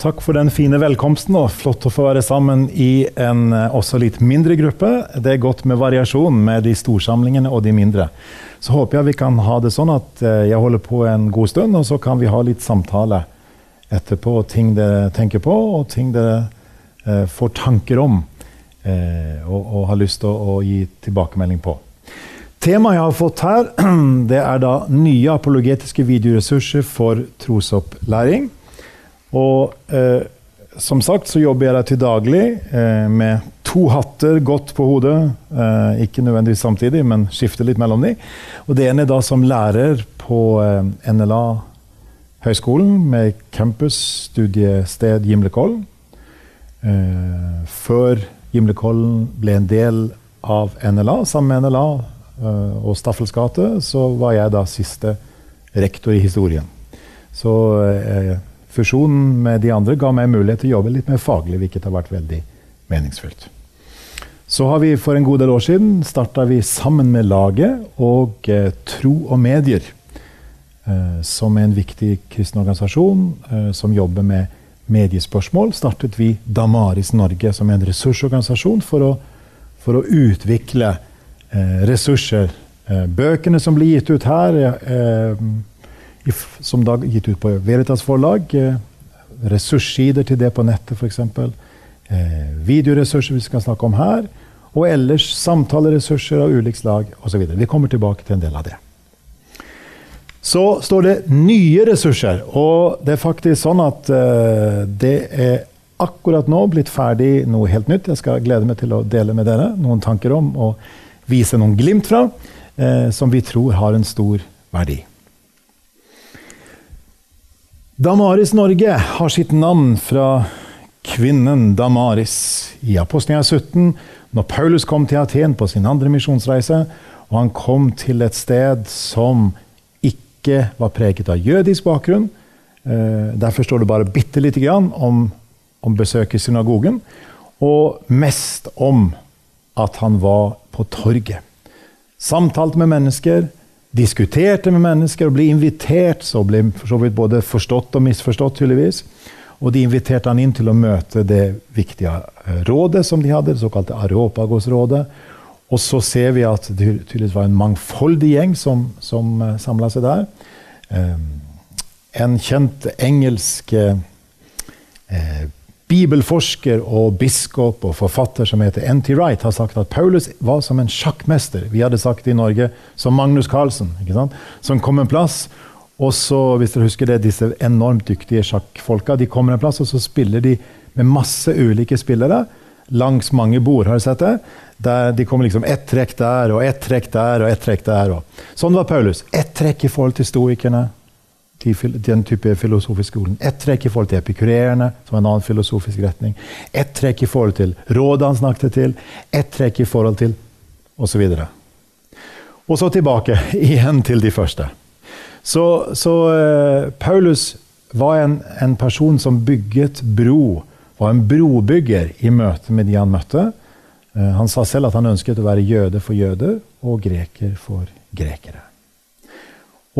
Takk for den fine velkomsten, og flott å få være sammen i en eh, også litt mindre gruppe. Det er godt med variasjon med de storsamlingene og de mindre. Så håper jeg vi kan ha det sånn at eh, jeg holder på en god stund, og så kan vi ha litt samtale etterpå. Ting dere tenker på, og ting dere eh, får tanker om eh, og, og, har lyst til å, å gi tilbakemelding på. Temaet jeg har fått her, det er da nye apologetiske videoressurser for trosopplæring. Og eh, som sagt så jobber jeg der til daglig eh, med to hatter godt på hodet. Eh, ikke nødvendigvis samtidig, men skifter litt mellom dem. Og det ene er da som lærer på eh, NLA høgskolen med campus, studiested Gimlekollen. Eh, før Gimlekollen ble en del av NLA, sammen med NLA eh, og Staffels gate, så var jeg da siste rektor i historien. Så fusjonen med de andre ga meg mulighet til å jobbe litt mer faglig, hvilket har vært veldig meningsfullt. Så har vi for en god del år siden starta vi sammen med laget og eh, Tro og medier, eh, som er en viktig kristen organisasjon eh, som jobber med mediespørsmål, startet vi Damaris Norge som er en ressursorganisasjon for å, for å utvikle eh, ressurser. Eh, bøkene som blir gitt ut her, eh, som da gitt ut på Veritas forlag. Eh, ressurssider til det på nettet, f.eks. Eh, videoressurser vi skal snakke om her. Og ellers samtaleressurser av ulikt slag osv. Vi kommer tilbake til en del av det. Så står det 'nye ressurser', og det er faktisk sånn at eh, det er akkurat nå blitt ferdig noe helt nytt. Jeg skal glede meg til å dele med dere noen tanker om og vise noen glimt fra, eh, som vi tror har en stor verdi. Damaris Norge har sitt navn fra kvinnen Damaris. I Apostelgjerningen 17, når Paulus kom til Aten på sin andre misjonsreise, og han kom til et sted som ikke var preget av jødisk bakgrunn. Eh, derfor står det bare bitte lite grann om, om besøket i synagogen, og mest om at han var på torget. Samtalte med mennesker diskuterte med mennesker og ble invitert, så ble for så vidt både forstått og misforstått, tydeligvis. Og de inviterte han inn til å møte det viktige eh, rådet som de hadde, det såkalte Areopagos-rådet. Og så ser vi at det tydeligvis var en mangfoldig gjeng som, som eh, samla seg der. En kjent engelsk uh, bibelforsker og biskop og forfatter som heter N.T. Wright, har sagt at Paulus var som en sjakkmester. Vi hadde sagt i Norge som Magnus Carlsen, som kom en plass. Og så, hvis dere husker det, disse enormt dyktige sjakkfolka de kommer en plass, og så spiller de med masse ulike spillere langs mange bord. Har du sett det? Der de kommer liksom ett trekk der og ett trekk der og ett trekk der. Og. Sånn var Paulus. Ett trekk i forhold til stoikerne den type filosofisk skolen. Ett trekk i forhold til epikurerende, som er en annen filosofisk retning. Ett trekk i forhold til rådet han snakket til. Ett trekk i forhold til osv. Og, og så tilbake igjen til de første. Så, så uh, Paulus var en, en, person som bygget bro. Var en brobygger i møte med de han møtte. Uh, han sa selv at han ønsket å være jøde for jøder og greker for grekere.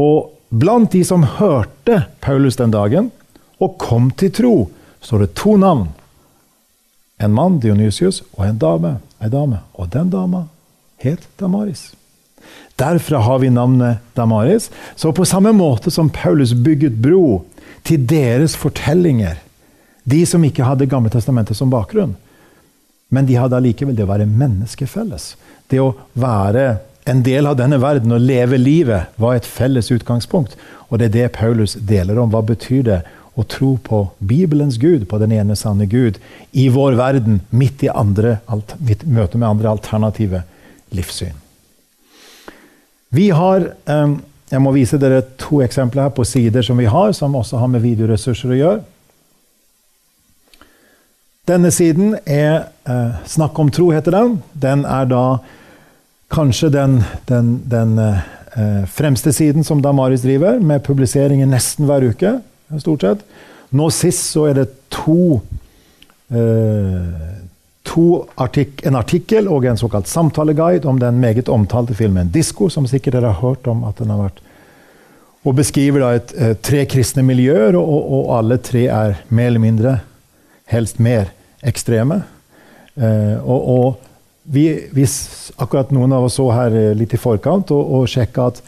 Og Blant de som hørte Paulus den dagen og kom til tro, står det to navn. En mann, Dionysius, og en dame. En dame. Og den dama het Damaris. Derfra har vi navnet Damaris. Så på samme måte som Paulus bygget bro til deres fortellinger, de som ikke hadde Gamle testamentet som bakgrunn, men de hadde allikevel det å være menneskefelles. Det å være en del av denne verden å leve livet var et felles utgangspunkt. Og det er det Paulus deler om. Hva betyr det å tro på Bibelens Gud, på den ene sanne Gud, i vår verden, midt i andre, møte med andre alternative livssyn? Vi har ehm, Jeg må vise dere to eksempler her på sider som vi har, som også har med videoressurser å gjøre. Denne siden er eh, Snakk om tro, heter den. Den er da kanskje den, den, den eh, fremste siden som Damaris driver, med publiseringer nesten hver uke. stort sett. Nå sist så er det to, eh, to artik en artikkel og en såkalt samtaleguide om den meget omtalte filmen 'Disko', som sikkert dere har hørt om at den har vært og beskriver da et, eh, tre kristne miljøer, og, og, alle tre er mer eller mindre, helst mer, ekstreme. Eh, og, og vi, hvis akkurat noen av oss så her eh, litt i forkant og, og sjekka at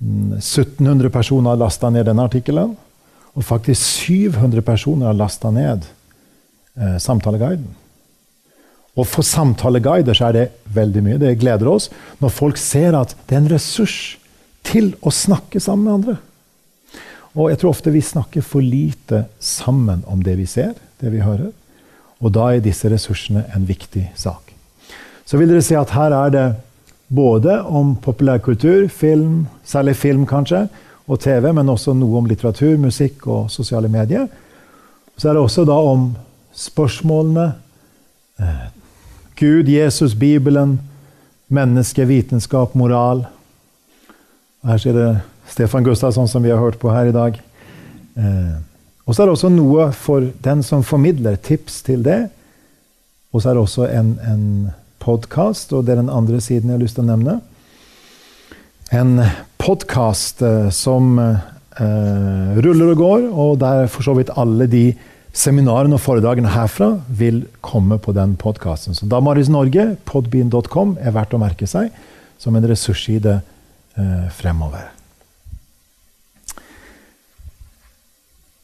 1700 mm, personer har lasta ned denne artikkelen, og faktisk 700 personer har lasta ned eh, samtaleguiden. Og for samtaleguider så er det veldig mye. Det gleder oss når folk ser at det er en ressurs til å snakke sammen med andre. Og jeg tror ofte vi snakker for lite sammen om det vi ser, det vi hører. Og da er disse ressursene en viktig sak. Så vil dere se at her er det både om populærkultur, film, særlig film kanskje, og TV, men også noe om litteratur, musikk og sosiale medier. Så er det også da om spørsmålene eh, Gud, Jesus, Bibelen, menneske, vitenskap, moral. Her ser det Stefan Gustavsson, som vi har hørt på her i dag. Eh, og så er det også noe for den som formidler tips til det. Og så er det også en, en podkast, og det er den andre siden jeg har lyst til å nevne. En podkast uh, som eh, ruller og går, og der for så vidt alle de seminarene og foredragene herfra vil komme på den podkasten. Så Damaris Norge, podbean.com, er verdt å merke seg som en ressursside eh, fremover.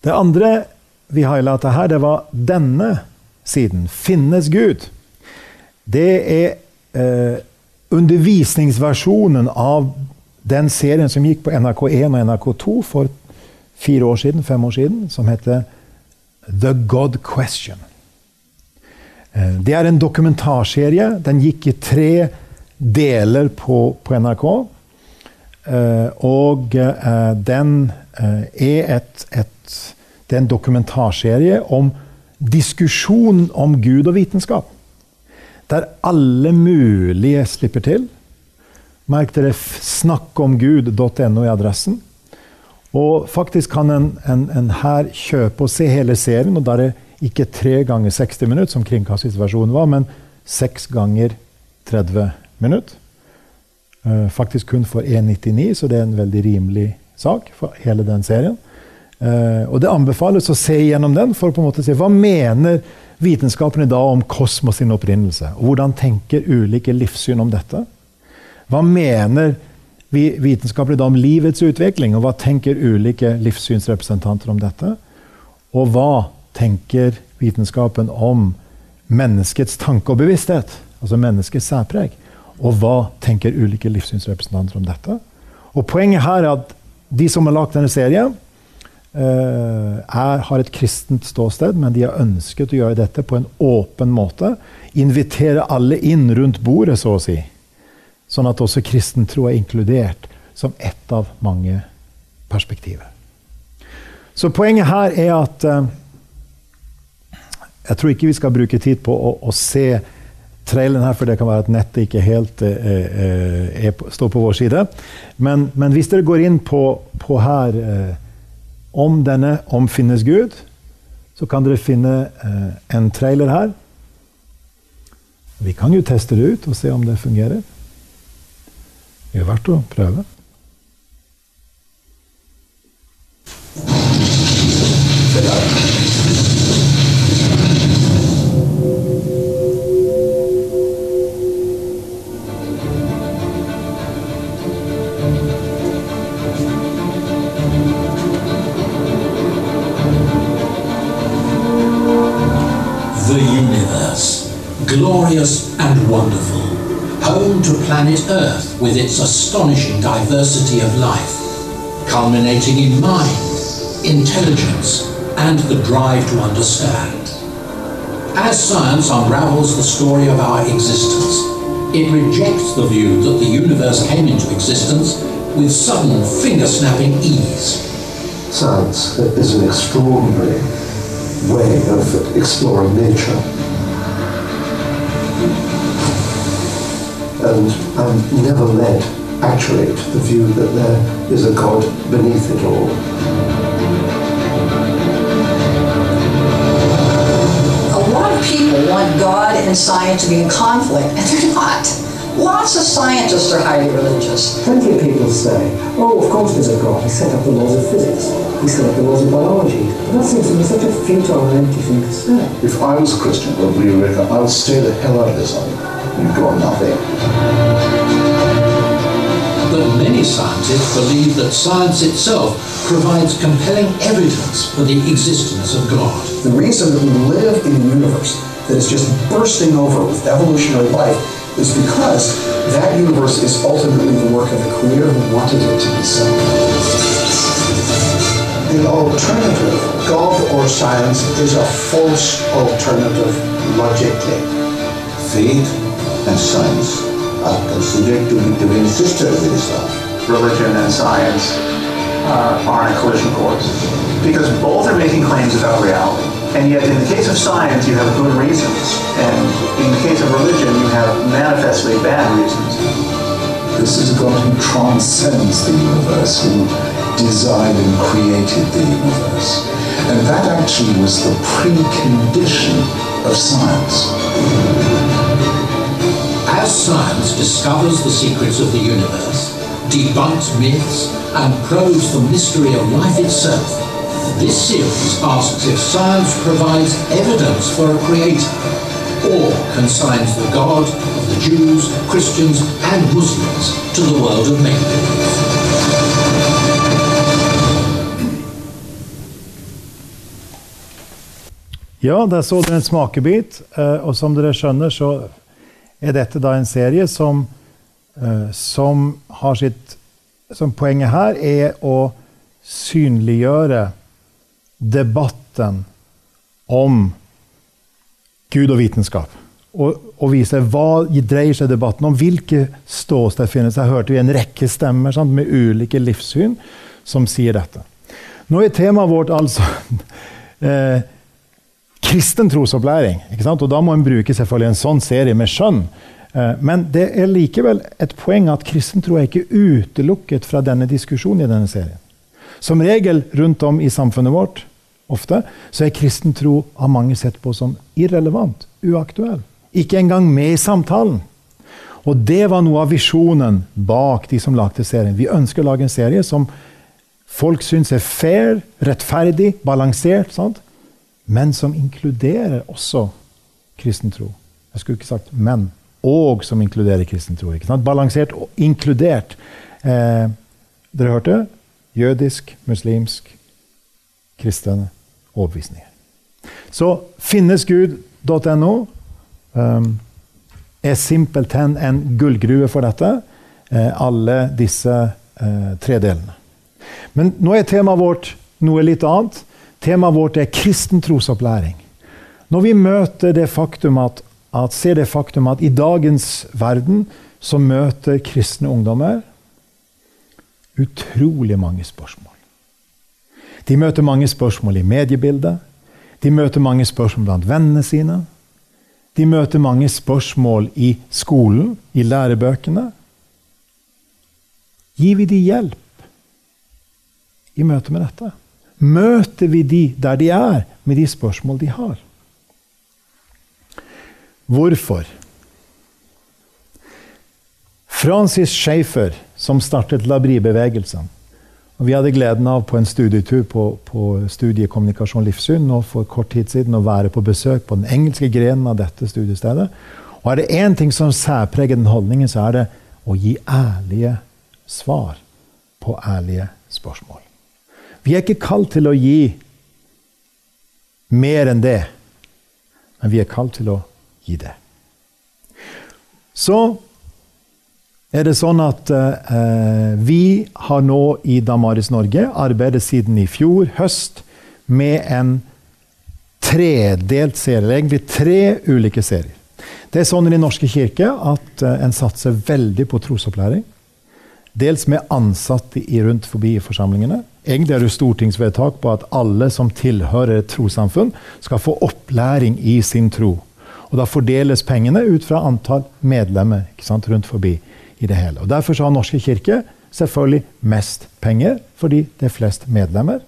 Det andre vi highlighta her, det var denne siden. Finnes Gud? Det er eh, undervisningsversjonen av den serien som gikk på NRK1 og NRK2 for fire år siden, fem år siden, som heter The God Question. Eh, det er en dokumentarserie. Den gikk i tre deler på, på NRK. Eh, og eh, den eh, er et, et det er en dokumentarserie om diskusjon om Gud og vitenskap. Der alle mulige slipper til. Merk dere snakkomgud.no i adressen. Og faktisk kan en, en, en, her kjøpe og se hele serien. Og da er ikke tre ganger 60 minutter, som kringkastingsversjonen var, men seks ganger 30 minutter. Uh, faktisk kun for 1,99, så det er en veldig rimelig sak for hele den serien. Uh, og Det anbefales å se gjennom den for å på en måte se hva mener vitenskapen i dag om kosmos sin opprinnelse. Og hvordan tenker ulike livssyn om dette? Hva mener vi vitenskapen i dag om livets utvikling, og hva tenker ulike livssynsrepresentanter om dette? Og hva tenker vitenskapen om menneskets tanke og bevissthet? Altså menneskets særpreg. Og hva tenker ulike livssynsrepresentanter om dette? Og Poenget her er at de som har lagd denne serien, er, har et kristent ståsted, men de har ønsket å gjøre dette på en åpen måte. Invitere alle inn rundt bordet, så å si. Sånn at også kristen tro er inkludert som ett av mange perspektiver. Så poenget her er at eh, Jeg tror ikke vi skal bruke tid på å, å se traileren her, for det kan være at nettet ikke helt eh, er, står på vår side. Men, men, hvis dere går inn på, på her om denne Om finnes Gud, så kan dere finne eh, en trailer her. Vi kan jo teste det ut og se om det fungerer. Det er verdt å prøve. With its astonishing diversity of life, culminating in mind, intelligence, and the drive to understand. As science unravels the story of our existence, it rejects the view that the universe came into existence with sudden finger-snapping ease. Science is an extraordinary way of exploring nature. And I'm never led, actually, to the view that there is a God beneath it all. A lot of people want God and science to be in conflict, and they're not. Lots of scientists are highly religious. Plenty of people say, oh, of course there's a God. He set up the laws of physics. He set up the laws of biology. But that seems to me such a futile and empty thing to say. If I was a Christian, would we reckon I would stay the hell out of this one. You've got nothing. But many scientists believe that science itself provides compelling evidence for the existence of God. The reason that we live in a universe that is just bursting over with evolutionary life is because that universe is ultimately the work of the Creator who wanted it to be so. The alternative, God or science, is a false alternative logically. Faith and science are considered to be twin sisters in Islam. religion and science uh, are on a collision course because both are making claims about reality. And yet, in the case of science, you have good reasons, and in the case of religion, you have manifestly bad reasons. This is God who transcends the universe, who designed and created the universe. And that actually was the precondition of science. As science discovers the secrets of the universe, debunks myths, and probes the mystery of life itself, this series asks if science provides evidence for a creator, or consigns the God of the Jews, Christians, and Muslims to the world of make-believe. Ja, der så dere en smakebit. eh, Og som dere skjønner, så er dette da en serie som, eh, som har sitt Som poenget her er å synliggjøre debatten om Gud og vitenskap. Og, og vise hva dreier seg debatten om. Hvilke ståsted finnes. Her hørte vi en rekke stemmer sant, med ulike livssyn som sier dette. Nå er temaet vårt altså eh, kristen trosopplæring. Og da må en bruke selvfølgelig en sånn serie med skjønn. Eh, Men det er likevel et poeng at kristen tro er ikke utelukket fra denne diskusjonen i denne serien. Som regel rundt om i samfunnet vårt ofte, så er kristen tro av mange sett på som irrelevant, uaktuell. Ikke engang med i samtalen. Og det var noe av visjonen bak de som lagde serien. Vi ønsker å lage en serie som folk syns er fair, rettferdig, balansert, sant? Men som inkluderer også kristen tro. Jeg skulle ikke sagt men, og som inkluderer kristen tro. Ikke sant? Balansert og inkludert. Eh, dere hørte? Jødisk, muslimsk, kristne overbevisninger. Så finnesgud.no um, er simpelthen en gullgruve for dette. Eh, alle disse eh, tre delene. Men nå er temaet vårt noe litt annet. Temaet vårt er kristen trosopplæring. Når vi møter det faktum at, at, ser det faktum at i dagens verden så møter kristne ungdommer utrolig mange spørsmål. De møter mange spørsmål i mediebildet. De møter mange spørsmål blant vennene sine. De møter mange spørsmål i skolen, i lærebøkene. Gir vi dem hjelp i møte med dette? Møter vi de der de er, med de spørsmål de har? Hvorfor? Francis Schaefer, som startet Labri-bevegelsen og Vi hadde gleden av på en studietur på, på studiet livssyn nå for kort tid siden å være på besøk på den engelske grenen av dette studiestedet. Og er det én ting som særpreger den holdningen, så er det å gi ærlige svar på ærlige spørsmål. Vi er ikke kalt til å gi mer enn det, men vi er kalt til å gi det. Så er det sånn at eh, vi har nå i Damaris Norge arbeidet siden i fjor høst med en tredelt serie, eller egentlig tre ulike serier. Det er sånn i Den norske kirke at eh, en satser veldig på trosopplæring. Dels med ansatte i rundt forbi forsamlingene. Egentlig er det stortingsvedtak på at alle som tilhører et trossamfunn, skal få opplæring i sin tro. Og Da fordeles pengene ut fra antall medlemmer sant, rundt forbi. i det hele. Og Derfor har Norske kirke selvfølgelig mest penger, fordi det er flest medlemmer.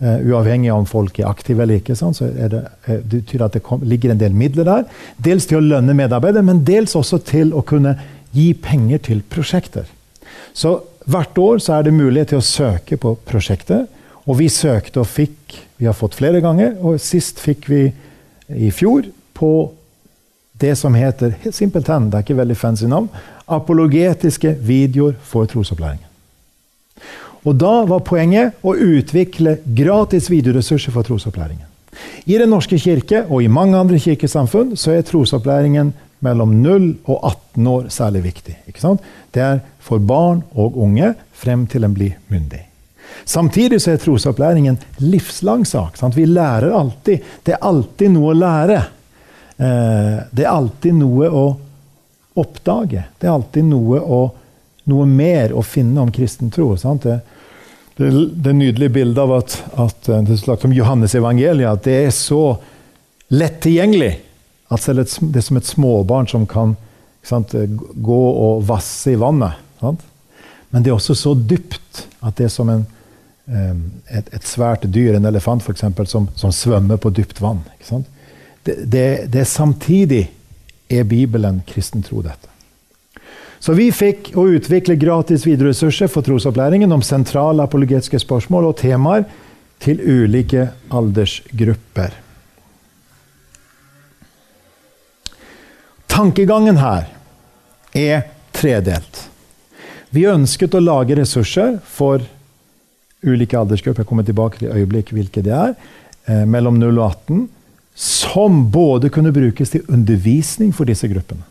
Uh, uavhengig av om folk er aktive eller ikke, sånn, så det, uh, det betyr at det kom, ligger en del midler der. Dels til å lønne medarbeidere, men dels også til å kunne gi penger til prosjekter. Så hvert år er det mulighet til å søke på prosjektet. Og vi søkte og fikk Vi har fått flere ganger, og sist fikk vi i fjor på det som heter helt simpelthen, det er ikke veldig fancy navn, apologetiske videoer for trosopplæringen. Og Da var poenget å utvikle gratis videoressurser for trosopplæringen. I Den norske kirke og i mange andre kirkesamfunn så er trosopplæringen mellom 0 og 18 år særlig viktig. Det er for barn og unge frem til en blir myndig. Samtidig så er trosopplæring en livslang sak. Sant? Vi lærer alltid. Det er alltid noe å lære. Eh, det er alltid noe å oppdage. Det er alltid noe, å, noe mer å finne om kristen tro. Det, det, det nydelige bildet av at, at eh, det er som Johannes evangeliet, at det er så lett tilgjengelig at selv et, det er som et småbarn som kan sant, gå og vasse i vannet. Sant? Men det er også så dypt at det er som en, et, et, svært dyr, en elefant f.eks., som, som svømmer på dypt vann. Det, det, det, er samtidig er Bibelen kristen tro, dette. Så vi fikk å utvikle gratis videreressurser for trosopplæringen om sentrale apologetiske spørsmål og temaer til ulike aldersgrupper. Tankegangen her er tredelt. Vi ønsket å lage ressurser for ulike aldersgrupper, jeg kommer tilbake til i øyeblikk hvilke det er, eh, mellom 0 og 18, som både kunne brukes til undervisning for disse gruppene.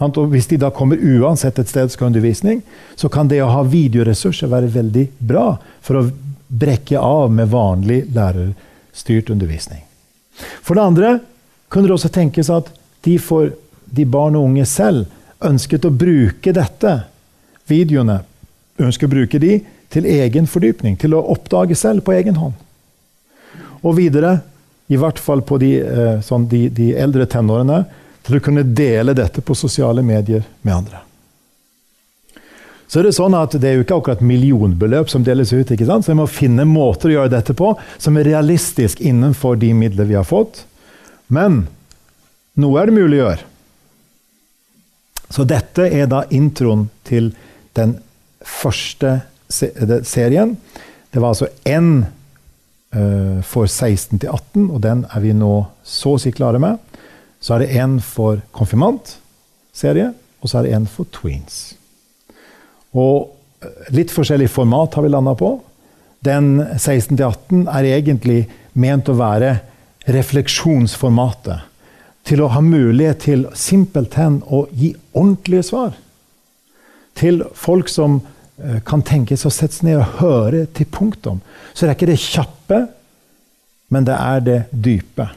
Og hvis de da kommer uansett et sted skal ha undervisning, så kan det å ha videoressurser være veldig bra for å brekke av med vanlig lærerstyrt undervisning. For det andre kunne det også tenkes at de, får, de barn og unge selv ønsket å bruke dette, videoene, ønsker å bruke de til egen fordypning, til å oppdage selv på egen hånd. Og videre, i hvert fall på de, eh, sånn de, de eldre tenårene, til å kunne dele dette på sosiale medier med andre. Så er Det sånn at det er jo ikke akkurat millionbeløp som deles ut. ikke sant? Så vi må finne måter å gjøre dette på som er realistisk innenfor de midler vi har fått. Men noe er det mulig å gjøre. Så dette er da introen til den første serien. Det var altså én uh, for 16 til 18, og den er vi nå så å si klare med. Så er det en for konfirmant-serie, og så er det en for tweens. Og eh, litt forskjellig format har vi landa på. Den 16 til 18 er egentlig ment å være refleksjonsformatet til å ha mulighet til simpelthen å gi ordentlige svar. Til folk som uh, kan tenkes å sette seg ned og høre til punktum. Så det er ikke det kjappe, men det er det dype.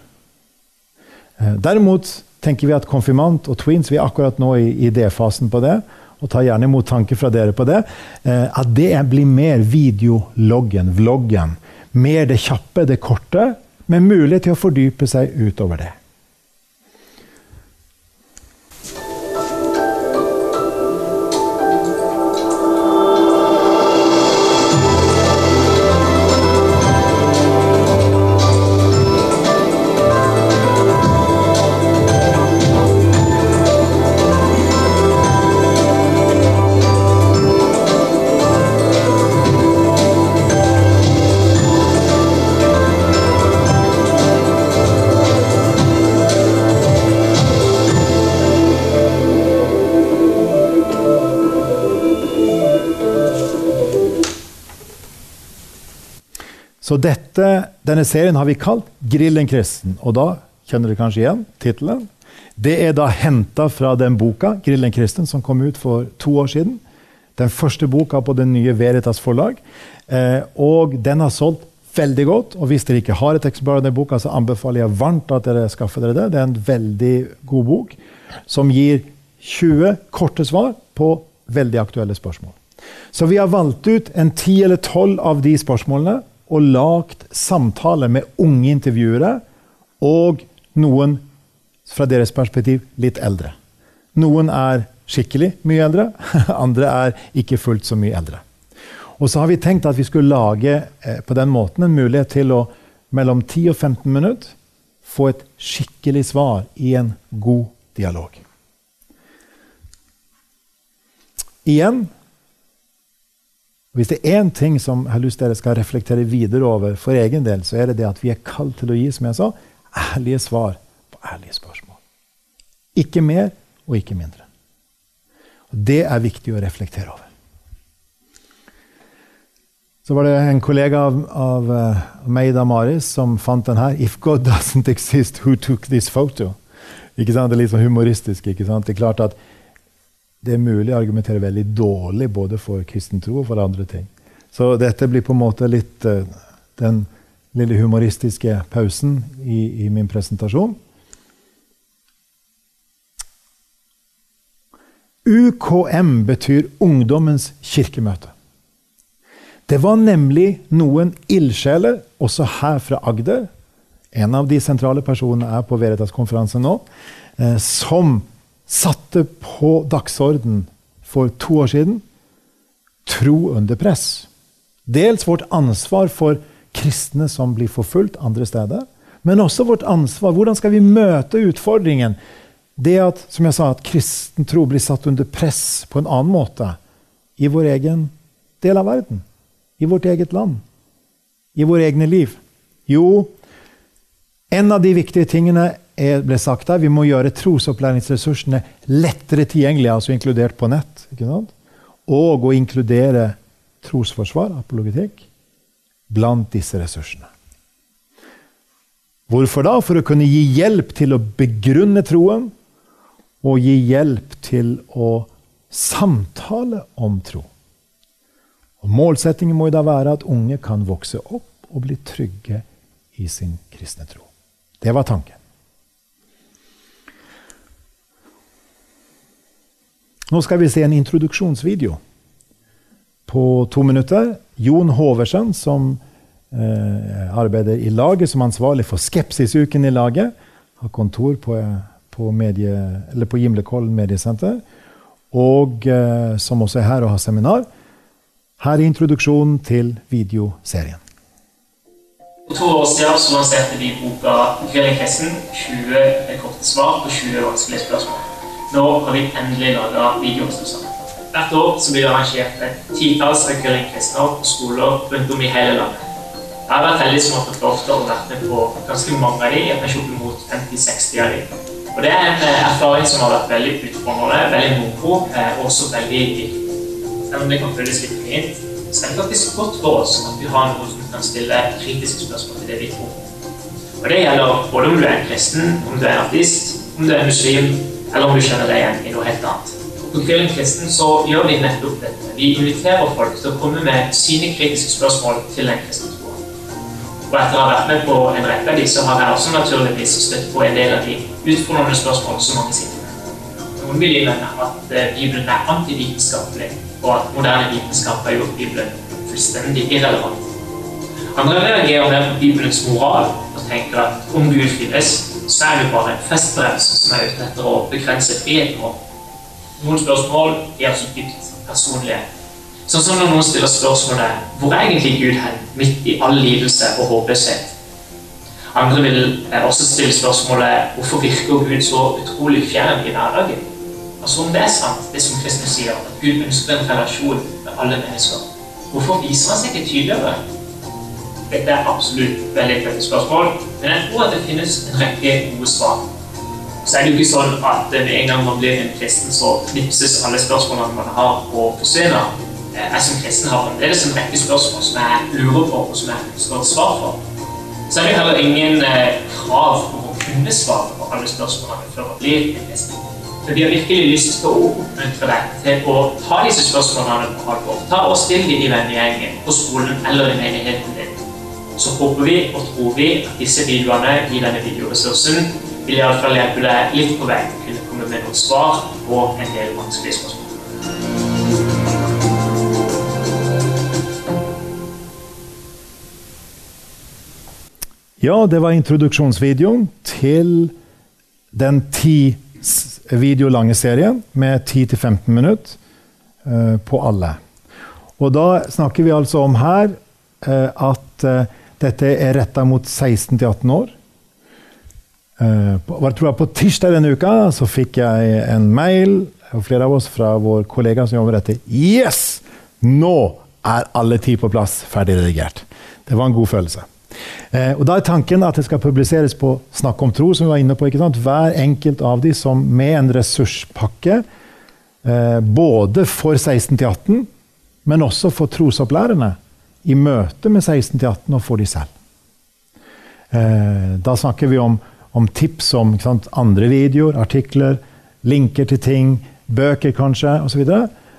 Uh, derimot tenker vi at konfirmant og tweens Vi er akkurat nå i idéfasen på det. Og tar gjerne imot tanker fra dere på det. Uh, at det blir mer videologgen, vloggen. Mer det kjappe, det korte, med mulighet til å fordype seg utover det. Så dette, denne serien har vi kalt 'Grillen kristen'. Og da kjenner dere kanskje igjen tittelen. Det er da henta fra den boka 'Grillen kristen' som kom ut for to år siden. Den første boka på det nye Veritas forlag. Eh, og den har solgt veldig godt. Og hvis dere ikke har et eksemplar av den boka, så anbefaler jeg varmt at dere skaffer dere det. Det er en veldig god bok som gir 20 korte svar på veldig aktuelle spørsmål. Så vi har valgt ut en 10 eller tolv av de spørsmålene og lagd samtaler med unge intervjuere og noen fra deres perspektiv litt eldre. Noen er skikkelig mye eldre, andre er ikke fullt så mye eldre. Og så har vi tenkt at vi skulle lage eh, på den måten en mulighet til å mellom 10 og 15 minutter få et skikkelig svar i en god dialog. Igjen Hvis det er én ting som jeg har lyst dere skal reflektere videre over for egen del, så er det det at vi er kalt til å gi som jeg sa, ærlige svar på ærlige spørsmål. Ikke mer og ikke mindre. Og Det er viktig å reflektere over. Så var det en kollega av, av uh, meg, Damaris, som fant den her. If God doesn't exist, who took this photo? Ikke sant? Det er litt sånn humoristisk. ikke sant? Det er klart at det er mulig å argumentere veldig dårlig både for kristen tro og for andre ting. Så dette blir på en måte litt uh, den lille humoristiske pausen i, i min presentasjon. UKM betyr Ungdommens kirkemøte. Det var nemlig noen ildsjeler, også her fra Agder En av de sentrale personene er på Veritas-konferansen nå. Eh, som satte på dagsorden for to år siden tro under press. Dels vårt ansvar for kristne som blir forfulgt andre steder. Men også vårt ansvar. Hvordan skal vi møte utfordringen? Det at som jeg sa, at kristen tro blir satt under press på en annen måte i vår egen del av verden. I vårt eget land. I våre egne liv. Jo, en av de viktige tingene ble sagt der, vi må gjøre trosopplæringsressursene lettere tilgjengelige, altså inkludert på nett. Og å inkludere trosforsvar, apologetikk, blant disse ressursene. Hvorfor da? For å kunne gi hjelp til å begrunne troen, og gi hjelp til å samtale om tro. Og Målsettingen må da være at unge kan vokse opp og bli trygge i sin kristne tro. Det var tanken. Nå skal vi se en introduksjonsvideo på to minutter. Jon Hoversen, som eh, arbeider i laget som ansvarlig for Skepsisuken i laget, har kontor på, på, medie, på Gimlekollen mediesenter, og eh, som også er her og har seminar. Her er introduksjonen til videoserien. For to år siden så lanserte vi boka 'Grillinghesten 20 korte svar på 20 vanskelige spørsmål'. Nå har vi endelig laga videoinstruksjoner. Hvert år blir det arrangert et titalls curlingfester på skoler rundt om i hele landet. Jeg har vært heldig som har fått lov til å være med på ganske mange av dem, kanskje opp mot 50-60 av dem. Og Det er en eh, erfaring som har vært veldig utfordrende, veldig moro eh, og også veldig viktig. Selv om det kan føles litt fint, så er det faktisk godt for oss at vi har noen som kan stille kritiske spørsmål til det vi tror. Og Det gjelder både om du er en kristen, om du er artist, om du er muslim, eller om du kjenner deg igjen i noe helt annet. På Grillingkristen så gjør vi nettopp dette. Vi inviterer folk til å komme med sine kritiske spørsmål til den kristne troen. Og etter å ha vært med på en rekke av de, så har jeg også naturligvis støtt på en del av de utfordrende spørsmålene som mange sitter med. Noen vil innvende at eh, Bibelen er antivitenskapelig, og at moderne vitenskap har gjort Bibelen fullstendig irrelevant. Andre reagerer mer på Bibelens moral og tenker at om Gud finnes, så er det bare en festbremse som er ute etter å begrense friheten vår. Noen spørsmål er så dypt personlige. Sånn som når noen stiller spørsmålet hvor er egentlig Gud hen, midt i all lidelse og håpløshet? Andre vil også stille spørsmålet hvorfor virker Gud så utrolig fjern i hverdagen? Altså Om det er sant, det som kristne sier, at Gud ønsker en relasjon med alle mennesker, hvorfor viser han seg ikke tydeligere? Dette er absolutt veldig tøffe spørsmål, men jeg tror at det finnes en rekke gode svar så er det jo ikke sånn at med en gang man blir en kristen, så knipses alle spørsmålene man har, og forsvinner. Eh, jeg som kristen har fremdeles en rekke spørsmål som jeg lurer på, og som jeg ønsker et svar for. Så er det heller ingen eh, krav om å kunne svare på alle spørsmålene før man blir en kristen. Men vi har virkelig lyst til å oppmuntre deg til å ta disse spørsmålene på alvor. Ta og Still dem i vennegjengen, på skolen eller i menigheten så håper vi og tror vi at disse videoene i denne videoressursen vil i alle fall hjelpe deg litt på vei til å kunne komme med noen svar på en del vanskelige spørsmål. Ja, det var introduksjonsvideoen til den ti video lange serien med 10-15 minutter eh, på alle. Og da snakker vi altså om her eh, at eh, dette er retta mot 16-18 år. Eh, på, jeg tror jeg på tirsdag denne uka så fikk jeg en mail og flere av oss fra vår kollega som jobber dette. Yes! Nå er alle ti på plass, ferdig redigert. Det var en god følelse. Eh, og Da er tanken at det skal publiseres på Snakk om tro, som vi var inne på. ikke sant? Hver enkelt av de som med en ressurspakke, eh, både for 16 18, men også for trosopplærerne, i møte med 16-18 og får de selv. Eh, da snakker vi om, om tips om sant, andre videoer, artikler, linker til ting, bøker kanskje, osv.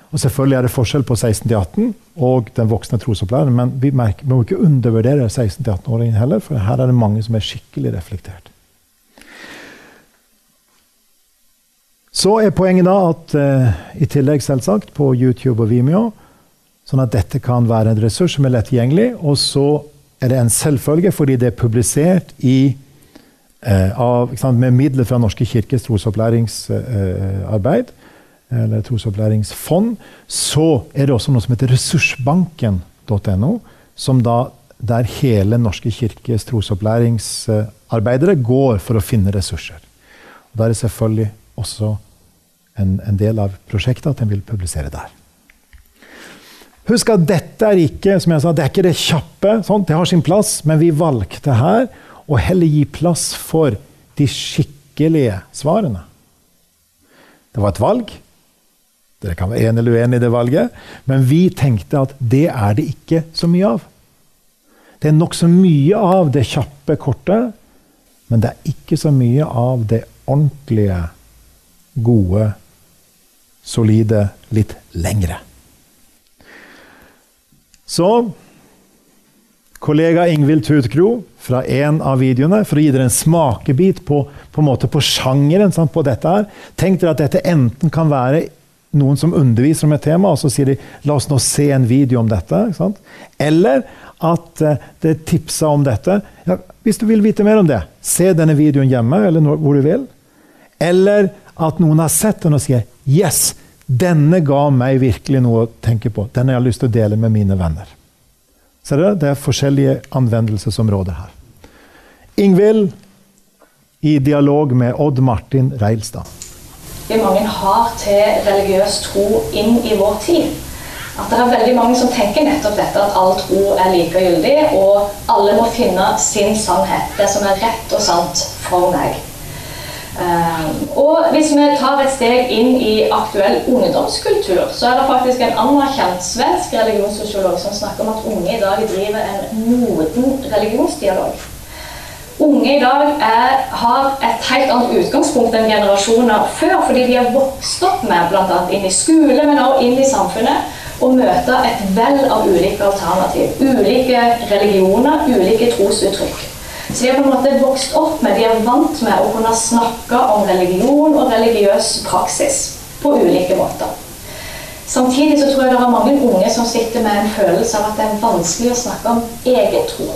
Og selvfølgelig er det forskjell på 16-18 og den voksne trosopplæreren, men vi, merker, vi må ikke undervurdere 16-18-åringen heller, for her er det mange som er skikkelig reflektert. Så er poenget da at eh, i tillegg selvsagt på YouTube og Vimeo, sånn at dette kan være en ressurs som er lett tilgjengelig, og så er det en selvfølge fordi det er publisert i eh, av, sant, med midler fra Norske kirkes trosopplæringsarbeid, eller trosopplæringsfond, så er det også noe som heter ressursbanken.no, som da, der hele Norske kirkes trosopplæringsarbeidere går for å finne ressurser. Og Da er det selvfølgelig også en, en del av prosjektet at en vil publisere der. Husk at dette er ikke som jeg sa, det er ikke det kjappe. Sånt, det har sin plass, men vi valgte her å heller gi plass for de skikkelige svarene. Det var et valg. Dere kan være enig eller uenig i det valget, men vi tenkte at det er det ikke så mye av. Det er nokså mye av det kjappe, kortet, men det er ikke så mye av det ordentlige, gode, solide, litt lengre. Så kollega Ingvild Tutkro fra en av videoene, for å gi dere en smakebit på, på, en på sjangeren sant, på dette her. Tenk dere at dette enten kan være noen som underviser om et tema, og så sier de 'la oss nå se en video om dette'. sant? Eller at eh, det er tipsa om dette. Ja, hvis du vil vite mer om det, se denne videoen hjemme, eller når, hvor du vil. Eller at noen har sett den og sier 'yes', denne ga meg virkelig noe å tenke på. Den har jeg lyst til å dele med mine venner. Ser dere? Det er forskjellige anvendelsesområder her. Ingvild i dialog med Odd Martin Reilstad. vi mange har til religiøs tro inn i vår tid. At det er veldig mange som tenker nettopp dette, at all tro er likegyldig, og alle må finne sin sannhet, det som er rett og sant for meg. Um, og hvis vi tar et steg inn i aktuell ungdomskultur, så er det faktisk en anerkjent svensk religionssosiolog som snakker om at unge i dag driver en moden religionsdialog. Unge i dag er, har et helt annet utgangspunkt enn generasjoner før, fordi de har vokst opp med, bl.a. inn i skole, men også inn i samfunnet, å møte et vell av ulike alternativ. Ulike religioner, ulike trosuttrykk. Så de har på en måte vokst opp med, de er vant med å kunne snakke om religion og religiøs praksis på ulike måter. Samtidig så tror jeg det er mange unge som sitter med en følelse av at det er vanskelig å snakke om egen tro.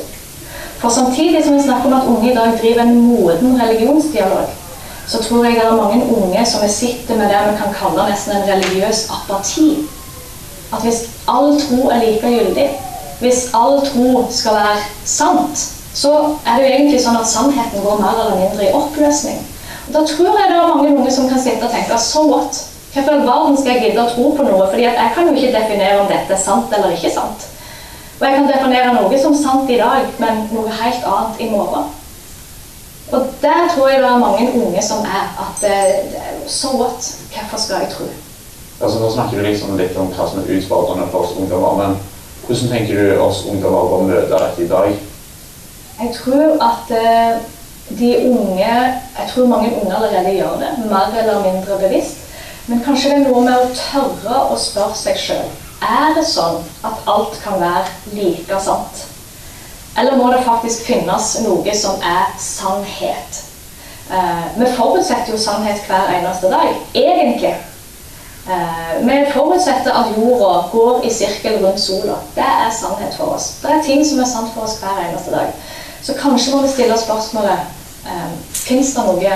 For samtidig som vi snakker om at unge i dag driver en moden religionsdialog, så tror jeg det er mange unge som sitter med det vi kan kalle nesten en religiøs apati. At hvis all tro er likegyldig, hvis all tro skal være sant, så er det jo egentlig sånn at sannheten går mer eller mindre i oppløsning. Og da tror jeg det er mange unge som kan sitte og tenke so what? Hvorfor i verden skal jeg gidde å tro på noe? Fordi jeg kan jo ikke definere om dette er sant eller ikke sant. Og jeg kan definere noe som sant i dag, men noe helt annet i morgen. Og der tror jeg det er mange unge som er at så so what? Hvorfor skal jeg tro? Altså, nå snakker du liksom litt om hva som er utfordrende for oss ungdommer, men hvordan tenker du oss ungdommer å møte dette i dag? Jeg tror at eh, de unge Jeg tror mange unge allerede gjør det, mer eller mindre bevisst. Men kanskje det er noe med å tørre å spørre seg sjøl Er det sånn at alt kan være like sant? Eller må det faktisk finnes noe som er sannhet? Eh, vi forutsetter jo sannhet hver eneste dag, egentlig. Eh, vi forutsetter at jorda går i sirkel rundt sola. Det er sannhet for oss. Det er ting som er sant for oss hver eneste dag. Så kanskje må vi stille spørsmålet eh, Fins det noe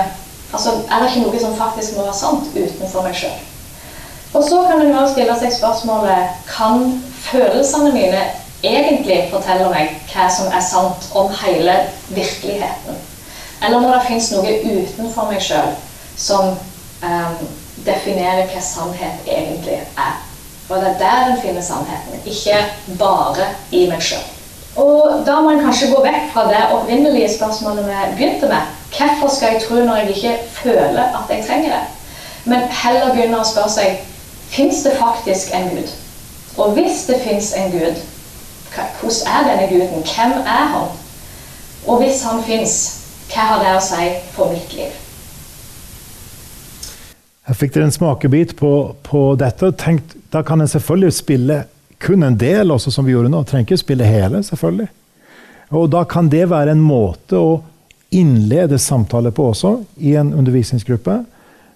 Altså, er det ikke noe som faktisk må være sant utenfor meg sjøl? Og så kan en stille seg spørsmålet Kan følelsene mine egentlig fortelle meg hva som er sant om hele virkeligheten? Eller når det fins noe utenfor meg sjøl som um, definerer hva sannhet egentlig er. Og det er der en finner sannheten, ikke bare i meg sjøl. Og da må en kanskje gå vekk fra det opprinnelige spørsmålet vi begynte med. Hvorfor skal jeg tro når jeg ikke føler at jeg trenger det? Men heller begynne å spørre seg fins det faktisk en Gud. Og hvis det fins en Gud, hvordan er denne Guden? Hvem er han? Og hvis han fins, hva har det å si for mitt liv? Jeg fikk dere en smakebit på, på dette. og tenkt, Da kan jeg selvfølgelig spille kun en del, også som vi gjorde nå. Trenger ikke spille hele, selvfølgelig. Og da kan det være en måte å innlede samtale på også, i en undervisningsgruppe.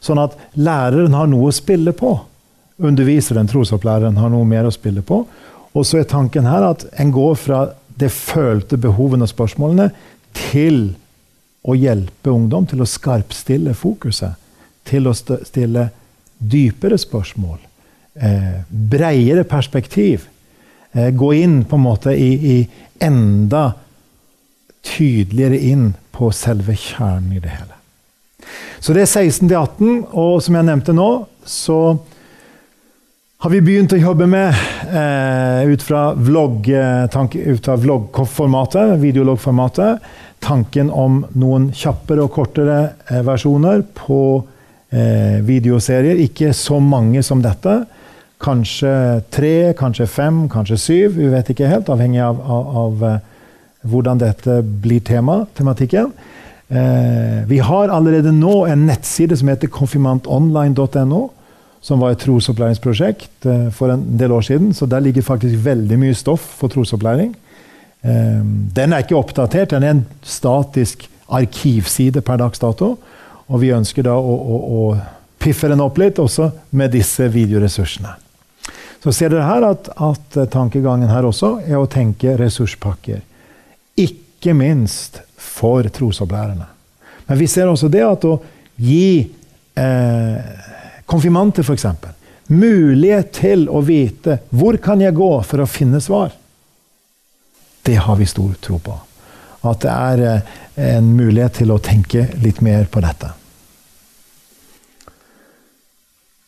Sånn at læreren har noe å spille på. Underviseren, trosopplæreren, har noe mer å spille på. Og så er tanken her at en går fra det følte behovene og spørsmålene til å hjelpe ungdom til å skarpstille fokuset. Til å stille dypere spørsmål. Eh, perspektiv. Eh, gå inn på en måte i, i, enda tydeligere inn på selve kjernen i det hele. Så det er 16 til 18, og som jeg nevnte nå, så har vi begynt å jobbe med eh, ut fra vloggformatet, vlog videologformatet, tanken om noen kjappere og kortere eh, versjoner på eh, videoserier. Ikke så mange som dette. Kanskje tre, kanskje fem, kanskje syv. Vi vet ikke helt, avhengig av, av, av eh, hvordan dette blir tema, tematikken. Eh, vi har allerede nå en nettside som heter konfirmantonline.no som var et trosopplæringsprosjekt eh, for en del år siden. Så der ligger faktisk veldig mye stoff for trosopplæring. Eh, den er ikke oppdatert, den er en statisk arkivside per dags dato. Og vi ønsker da å, å, å piffe den opp litt også med disse videoressursene. Så ser dere her at, at tankegangen her også er å tenke ressurspakker. Ikke minst for trosopplærerne. Men vi ser også det at å gi eh, konfirmanter f.eks. mulighet til å vite hvor kan jeg gå for å finne svar. Det har vi stor tro på. At det er eh, en mulighet til å tenke litt mer på dette.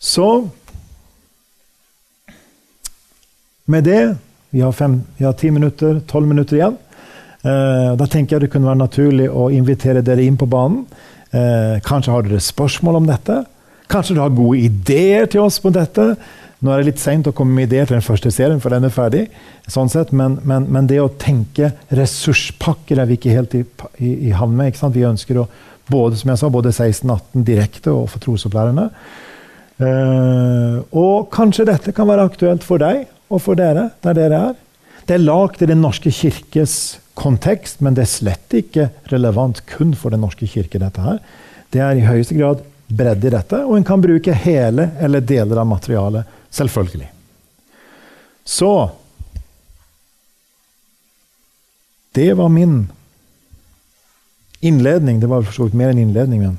Så Med det Vi har, fem, vi har ti minutter, tolv minutter igjen. Eh, da tenker jeg det kunne være naturlig å invitere dere inn på banen. Eh, kanskje har dere spørsmål om dette? Kanskje dere har gode ideer til oss på dette? Nå er det litt seint å komme med ideer til den første serien, for den er ferdig. sånn sett, Men, men, men det å tenke ressurspakker er vi ikke helt i, i, i havn med. Vi ønsker å både som jeg sa, både 16-18 direkte og for trosopplærerne. Uh, og kanskje dette kan være aktuelt for deg og for dere, der dere er. Det er lagd i Den norske kirkes kontekst, men det er slett ikke relevant kun for Den norske kirke. dette her. Det er i høyeste grad bredde i dette, og en kan bruke hele eller deler av materialet. Selvfølgelig. Så Det var min innledning. Det var for så vidt mer enn innledning, men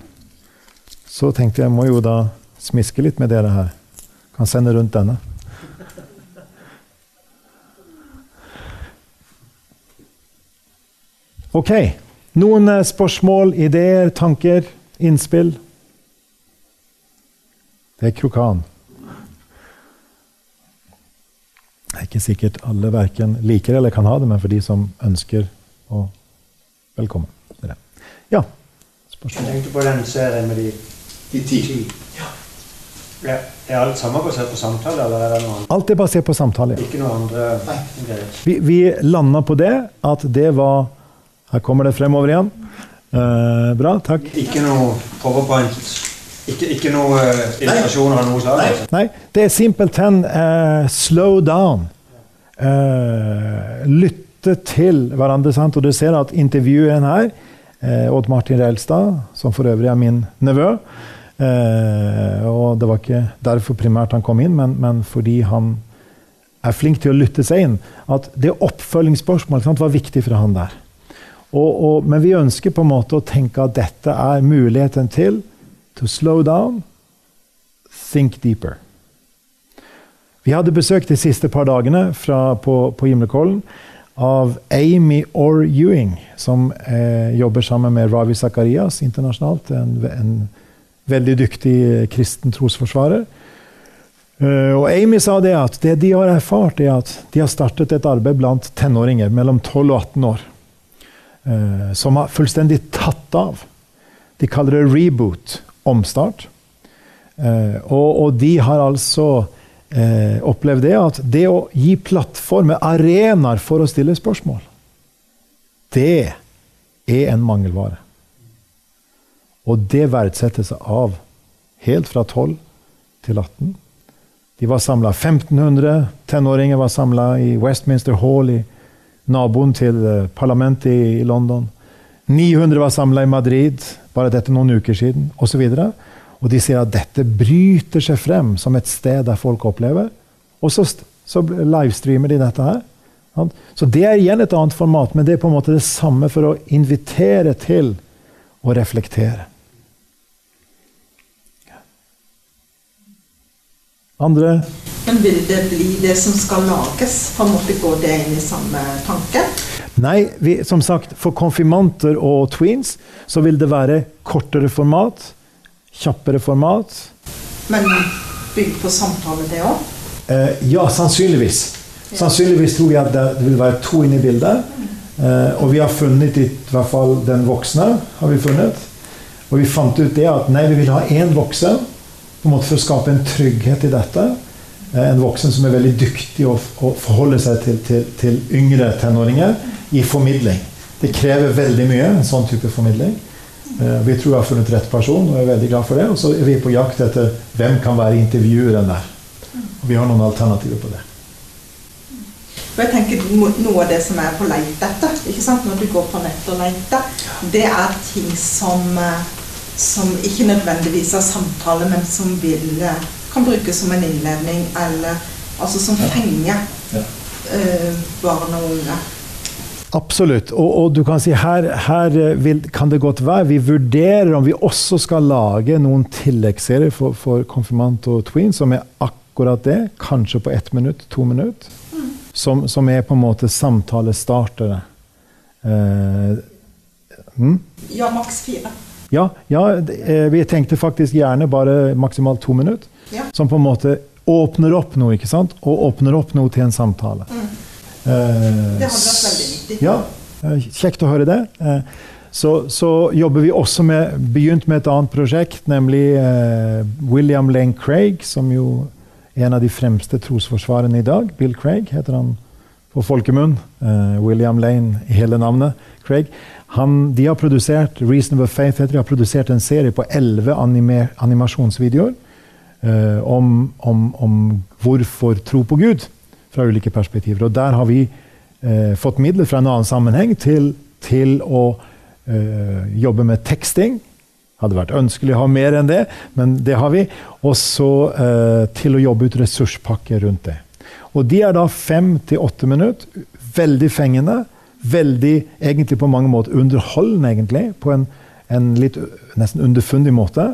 så tenkte jeg må jo da smiske litt med dere her. Kan sende rundt denne. Ok. Noen eh, spørsmål, ideer, tanker, innspill? Det er Krokan. Det er ikke sikkert alle verken liker eller kan ha det, men for de som ønsker å Velkommen. Ja, spørsmål? Jeg tenkte på den serien med de, de ti. Ja. Ja. Er alt sammen basert på samtale? eller er det noe annet? Alt er basert på samtale. Ikke noe andre Nei. Vi, vi landa på det, at det var her kommer det fremover igjen. Eh, bra, takk. Ikke noe powerpoint? Ikke, ikke noe uh, illustrasjoner av noe slag? Nei. Altså? Nei, det er simpelthen uh, slow down. lytte til hverandre. Sant? Og du ser at intervjueren her, Odd Martin Reilstad, som for øvrig er min nevø Og det var ikke derfor primært han kom inn, men, men fordi han er flink til å lytte seg inn. At det oppfølgingsspørsmålet var viktig for han der. Og, og, men vi ønsker på en måte å tenke at dette er muligheten til to slow down, think deeper. Vi hadde besøk de siste par dagene fra, på, på Gimlekollen av Amy Orr Ewing, som eh, jobber sammen med Ravi Zakarias internasjonalt. En, en veldig dyktig kristen trosforsvarer. Uh, og Amy sa det at det de har erfart, er at de har startet et arbeid blant tenåringer mellom 12 og 18 år. Uh, som har fullstendig tatt av. De kaller det reboot, omstart. Uh, og, og, de har altså opplevd det at det å gi plattformer, arenaer for å stille spørsmål, det er en mangelvare. Og det verdsettes av helt fra 12 til 18. De var samla 1500 tenåringer var samla i Westminster Hall, i naboen til eh, parlamentet i London. 900 var samla i Madrid bare dette noen uker siden, osv. Og, og de sier at dette bryter seg frem som et sted der folk opplever. Og så, så livestreamer de dette her. Så det er igjen et annet format, men det er på en måte det samme for å invitere til å reflektere. Andre? Men vil det bli det som skal lages? På en måte Går det inn i samme tanke? Nei, vi, som sagt, for konfirmanter og tweens så vil det være kortere format, kjappere format. Men bygd på samtale, det òg? Eh, ja, sannsynligvis. Sannsynligvis tror vi at det, vil være to inne i bildet. Eh, og vi har funnet i, i hvert fall den voksne. har vi funnet. Og vi fant ut det at nei, vi vil ha én voksen på en måte for å skape en trygghet i dette. Eh, en voksen som er veldig dyktig å, forholde seg til, til, til, yngre tenåringer i formidling. Det krever veldig mye, en sånn type formidling. Eh, vi tror vi har funnet rett person, og er veldig glad for det. Og så er vi på jakt etter hvem kan være intervjueren der. Og vi har noen alternativer på det. jeg tenker Noe av det som er på leit etter, når du går på nett og leter, det er ting som eh, som ikke nødvendigvis er samtale, men som vil, kan brukes som en innledning, eller altså som fenger uh, barn og unge. Absolutt. Og, og, du kan si her, her eh, vil, kan det godt være Vi vurderer om vi også skal lage noen tilleggsserier for, for konfirmant og tween, som er akkurat det. Kanskje på ett minutt, to minutt. Mm. Som, som, er på en måte samtalestartere. Eh, mm? Ja, maks fire. Ja, ja, eh, vi tenkte faktisk gjerne bare maksimalt to minutter. Ja. Som på en måte åpner opp noe, ikke sant? Og åpner opp noe til en samtale. Mm. Eh, det hadde vært veldig viktig. Ja, eh, kjekt å høre det. Så, så, jobber vi også med begynt med et annet prosjekt, nemlig eh, William Lane Craig, som jo er en av de fremste trosforsvarerne i dag. Bill Craig heter han på folkemunn. Eh, William Lane i hele navnet. Craig. Han, de har produsert Reasonable Faith heter, de har produsert en serie på elleve anime, animasjonsvideoer eh, om, om, om, hvorfor tro på Gud fra ulike perspektiver. Og der har vi eh, fått midler fra en annen sammenheng til, til å eh, jobbe med teksting. Hadde vært ønskelig å ha mer enn det, men det har vi. Og så eh, til å jobbe ut ressurspakker rundt det. Og de er da fem til åtte minutter. Veldig fengende veldig, egentlig på mange måter underholdende, egentlig, på en, en litt nesten underfundig måte.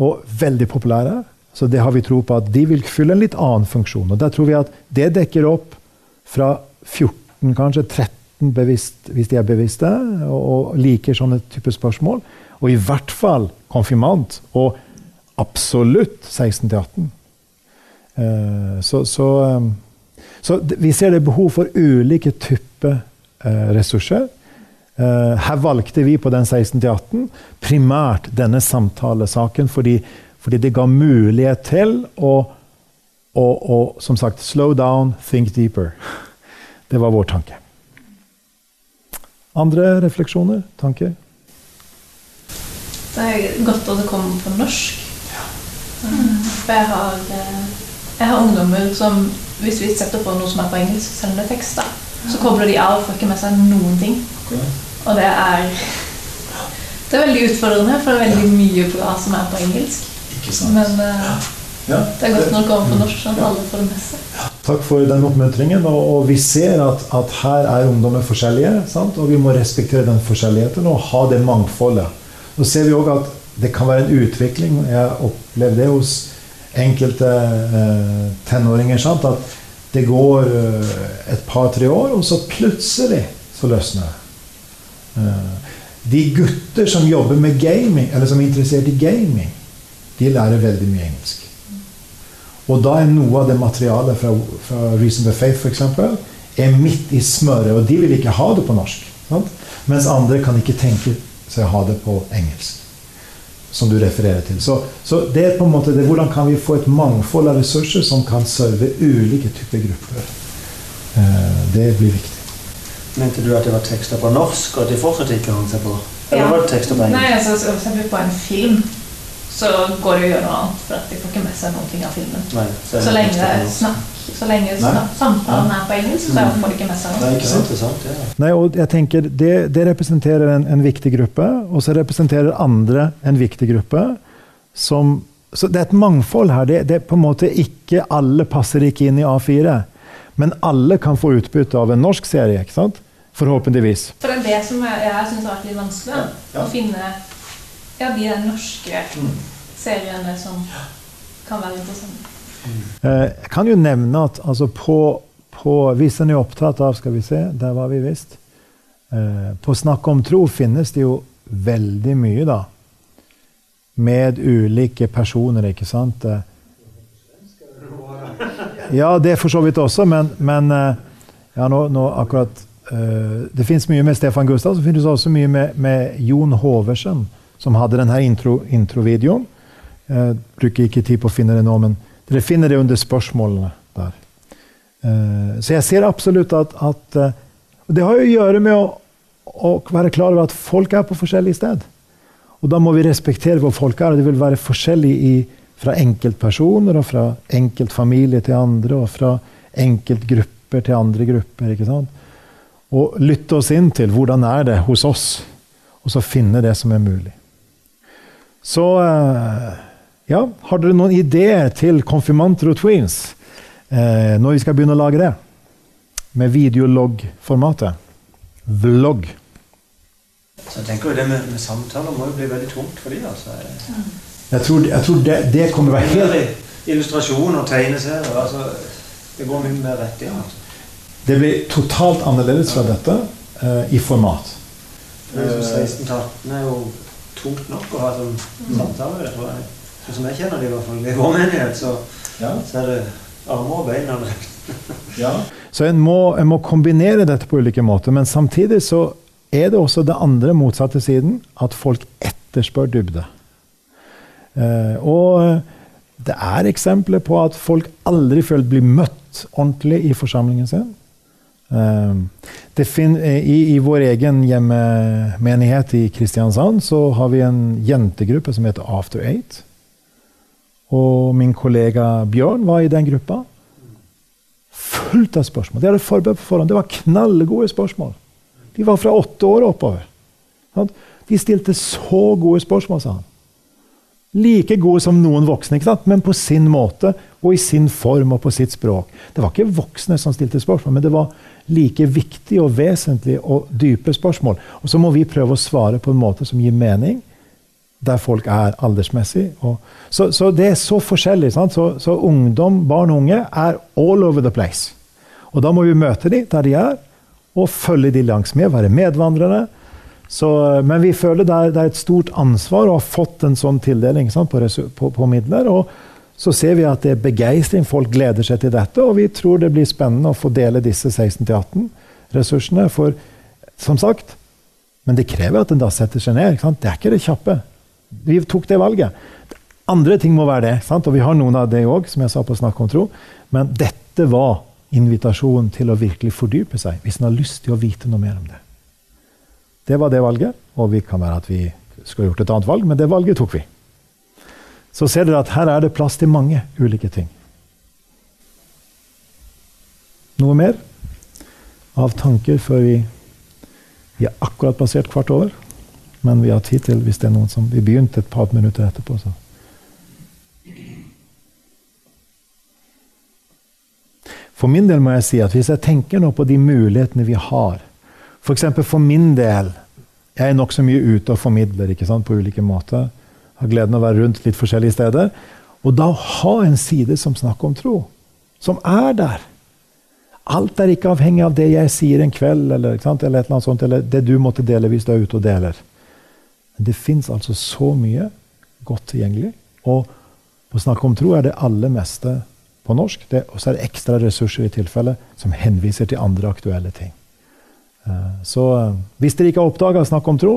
Og veldig populære. Så det har vi tro på at de vil fylle en litt annen funksjon. Og der tror vi at det dekker opp fra 14, kanskje 13 bevisst, hvis de er bevisste og, og liker sånne typer spørsmål. Og i hvert fall konfirmant. Og absolutt 16 til 18. Uh, så, så, um, så, vi ser det behov for ulike typer Eh, ressurser. Eh, her valgte vi på den 16-18 primært denne samtalesaken fordi, fordi, det ga mulighet til å, og, som sagt, slow down, think deeper. Det var vår tanke. Andre refleksjoner? Tanker? Det er godt at det kommer på norsk. For jeg har, eh, jeg har ungdommer som hvis vi setter på noe som er på engelsk, selv om det er tekster, så kobler de av og får ikke med seg noen ting. Og det er Det er veldig utfordrende, for det er veldig mye bra som er på engelsk. Men uh, det er godt når det kommer på norsk, sånn at alle får det med seg. Takk for den oppmuntringen. Og, og vi ser at, at, her er ungdommer forskjellige. Sant? Og vi må respektere den forskjelligheten og ha det mangfoldet. Så ser vi òg at det kan være en utvikling. Jeg opplevde det hos enkelte eh, tenåringer. Sant? At det går eh, et par-tre år, og så plutselig så løsner det. Eh, de gutter som jobber med gaming, eller som er interessert i gaming, de lærer veldig mye engelsk. Og da er noe av det materialet fra, fra Reason for Faith f.eks. er midt i smøret, og de vil ikke ha det på norsk. Sant? Mens andre kan ikke tenke seg å ha det på engelsk. Som du refererer til. Så, så det er på en måte det, hvordan kan vi få et mangfold av ressurser som kan serve ulike typer grupper. Eh, det blir viktig. Mente du at det var tekster på norsk, og at de fortsatt ikke hang seg på? Eller ja. var det tekster på engelsk? Nei, altså, for eksempel på en film så går det jo å gjøre noe annet, for at de får ikke med seg noen av filmen. Nei, så, så, lenge snakk, så lenge snakk, samtalen er på engelsk, så får de ikke med seg noe. Nei, ikke sant, det sant, ja. Nei, og jeg tenker, Det, det representerer en, en, viktig gruppe, og så representerer andre en viktig gruppe. som så Det er et mangfold her. Det, det er på en måte ikke Alle passer ikke inn i A4. Men alle kan få utbytte av en norsk serie. ikke sant? Forhåpentligvis. For det er det som jeg, jeg syns har vært litt vanskelig. Ja, ja. Å finne ja, de norske mm. seriene som kan være interessante. Mm. Jeg kan jo nevne at altså på, på Hvis en er opptatt av Skal vi se, der var vi visst. Eh, på Snakk om tro finnes det jo veldig mye, da. Med ulike personer, ikke sant? Eh, ja, det er for så vidt også, men, men ja, nå, nå akkurat Uh, det fins mye med Stefan Gustav, så finnes det også mye med, med Jon Hoversen, som hadde denne intro, introvideoen. Jeg bruker ikke tid på å finne det nå, men dere finner det under spørsmålene der. Uh, så jeg ser absolutt at, at uh, Det har jo å gjøre med å, å, være klar over at folk er på forskjellig sted. Og da må vi respektere hvor folk er. og Det vil være forskjellig i, fra enkeltpersoner og fra enkeltfamilie til andre, og fra enkeltgrupper til andre grupper. ikke sant? og lytte oss inn til hvordan er det hos oss, og så finne det som er mulig. Så eh, ja, har dere noen ideer til konfirmanter og tweens eh, når vi skal begynne å lage det? Med videolog-formatet. Vlogg. Så jeg tenker jo Det med, med, samtaler må jo bli veldig tungt for dem. Altså. Jeg tror, jeg tror det, det, kommer til å være helt Illustrasjoner, tegneserier altså, Det går mye mer rett i. Altså. Det blir totalt annerledes fra dette eh, i format. 16-18 er jo tungt nok å ha som samtale. Det tror jeg. Sånn som jeg kjenner det, i hvert fall. I vår menighet så, ja. så er det armer og bein ja. Så en må, en må, kombinere dette på ulike måter. Men samtidig så er det også det andre motsatte siden, at folk etterspør dybde. Eh, og det er eksempler på at folk aldri føler blir møtt ordentlig i forsamlingen sin. Ehm, i, I, vår egen hjemmenighet i Kristiansand så har vi en jentegruppe som heter After Eight. Og min kollega Bjørn var i den gruppa. Fullt av spørsmål. De hadde forberedt på forhånd. Det var knallgode spørsmål. De var fra åtte år oppover. De stilte så gode spørsmål, sa han. Like gode som noen voksne, men på sin måte og i sin form og på sitt språk. Det var ikke voksne som stilte spørsmål, men det var like viktige og vesentlige og dype spørsmål. Og så må vi prøve å svare på en måte som gir mening, der folk er aldersmessig. Så, så, det er så forskjellig. Så, så, ungdom, barn og unge er all over the place. Og da må vi møte dem der de er, og følge dem langs med, være medvandrere. Men vi føler det er, det er, et stort ansvar å ha fått en sånn tildeling på, på, på midler. og så ser vi at det er begeistring. Folk gleder seg til dette. Og vi tror det blir spennende å få dele disse 16-18 ressursene. For som sagt Men det krever at en da setter seg ned. Det er ikke det kjappe. Vi tok det valget. Andre ting må være det. Sant? Og vi har noen av det òg, som jeg sa på Snakk om tro. Men dette var invitasjonen til å virkelig fordype seg, hvis en har lyst til å vite noe mer om det. Det var det valget. Og vi kan være at vi skulle gjort et annet valg, men det valget tok vi så ser dere at her er det plass til mange ulike ting. Noe mer av tanker før vi Vi er akkurat passert kvart over, men vi har tid til hvis det er noen som Vi begynte et par minutter etterpå, så. For min del må jeg si at hvis jeg tenker nå på de mulighetene vi har F.eks. For, for min del Jeg er nokså mye ute og formidler ikke sant, på ulike måter. Har gleden av å være rundt litt forskjellige steder. Og da ha en side som snakker om tro. Som er der. Alt er ikke avhengig av det jeg sier en kveld, eller, eller, et eller, sånt, eller det du måtte dele hvis du er ute og deler. Det fins altså så mye godt tilgjengelig. Og på Snakk om tro er det aller meste på norsk. Og så er det ekstra ressurser i tilfelle som henviser til andre aktuelle ting. Eh, så eh, hvis dere ikke har oppdaga Snakk om tro,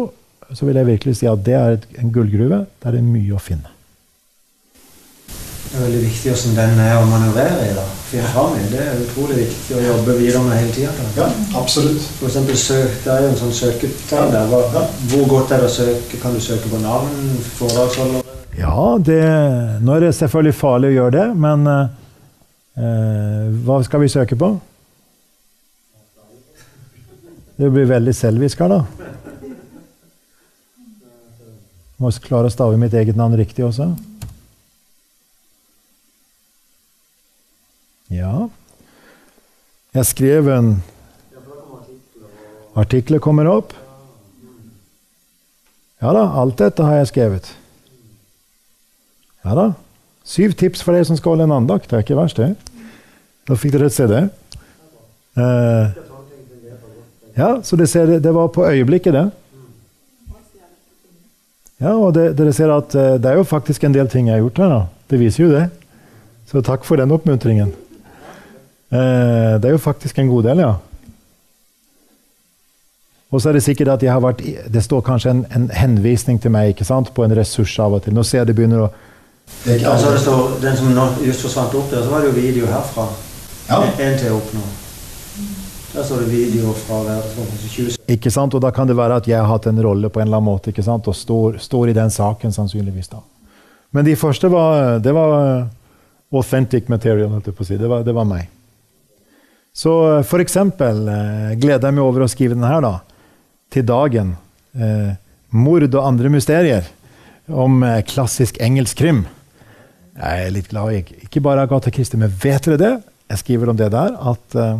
så vil jeg virkelig si at det er en gullgruve. Der det er mye å finne. Det er veldig viktig hvordan den er å manøvrere i. da. I. Det er utrolig viktig å jobbe videre med hele tida. Ja, absolutt. For eksempel, søk, det er jo en sånn søketegn der. Hvor, hvor godt er det å søke? Kan du søke på navn? Foredragsholder? Ja, det, nå er det selvfølgelig farlig å gjøre det, men eh, hva skal vi søke på? Det blir veldig selvisk her, da. Må klare å stave mitt eget navn riktig også. Ja Jeg skrev en Artikler kommer opp. Ja da, alt dette har jeg skrevet. Ja da. Syv tips for deg som skal holde en andakt. Det er ikke verst, det. Da fikk dere se det. Uh, ja, så det, ser, det, var på øyeblikket, det. Ja, og det, dere ser at uh, det er jo faktisk en del ting jeg har gjort her. da. Det viser jo det. Så takk for den oppmuntringen. Uh, det er jo faktisk en god del, ja. Og så er det sikkert at jeg har vært, det står kanskje en, en henvisning til meg ikke sant, på en ressurs av og til. Nå ser jeg det begynner å det, altså det står, Den som nå just forsvant opp der, så var det jo video herfra. Ja. En til opp nå. Der så du video fra verdenskonferansen Ikke sant? Og da kan det være at jeg har hatt en rolle på en eller annen måte ikke sant? og står, står i den saken, sannsynligvis. da. Men de første var, det var authentic material. på å si. det, var, det var meg. Så eh, for eksempel eh, gleder jeg meg over å skrive den her da, til dagen. Eh, mord og andre mysterier om eh, klassisk engelsk krim. Jeg er litt glad i ikke bare Agatha Christie, men vet dere det? Jeg skriver om det der. At, eh,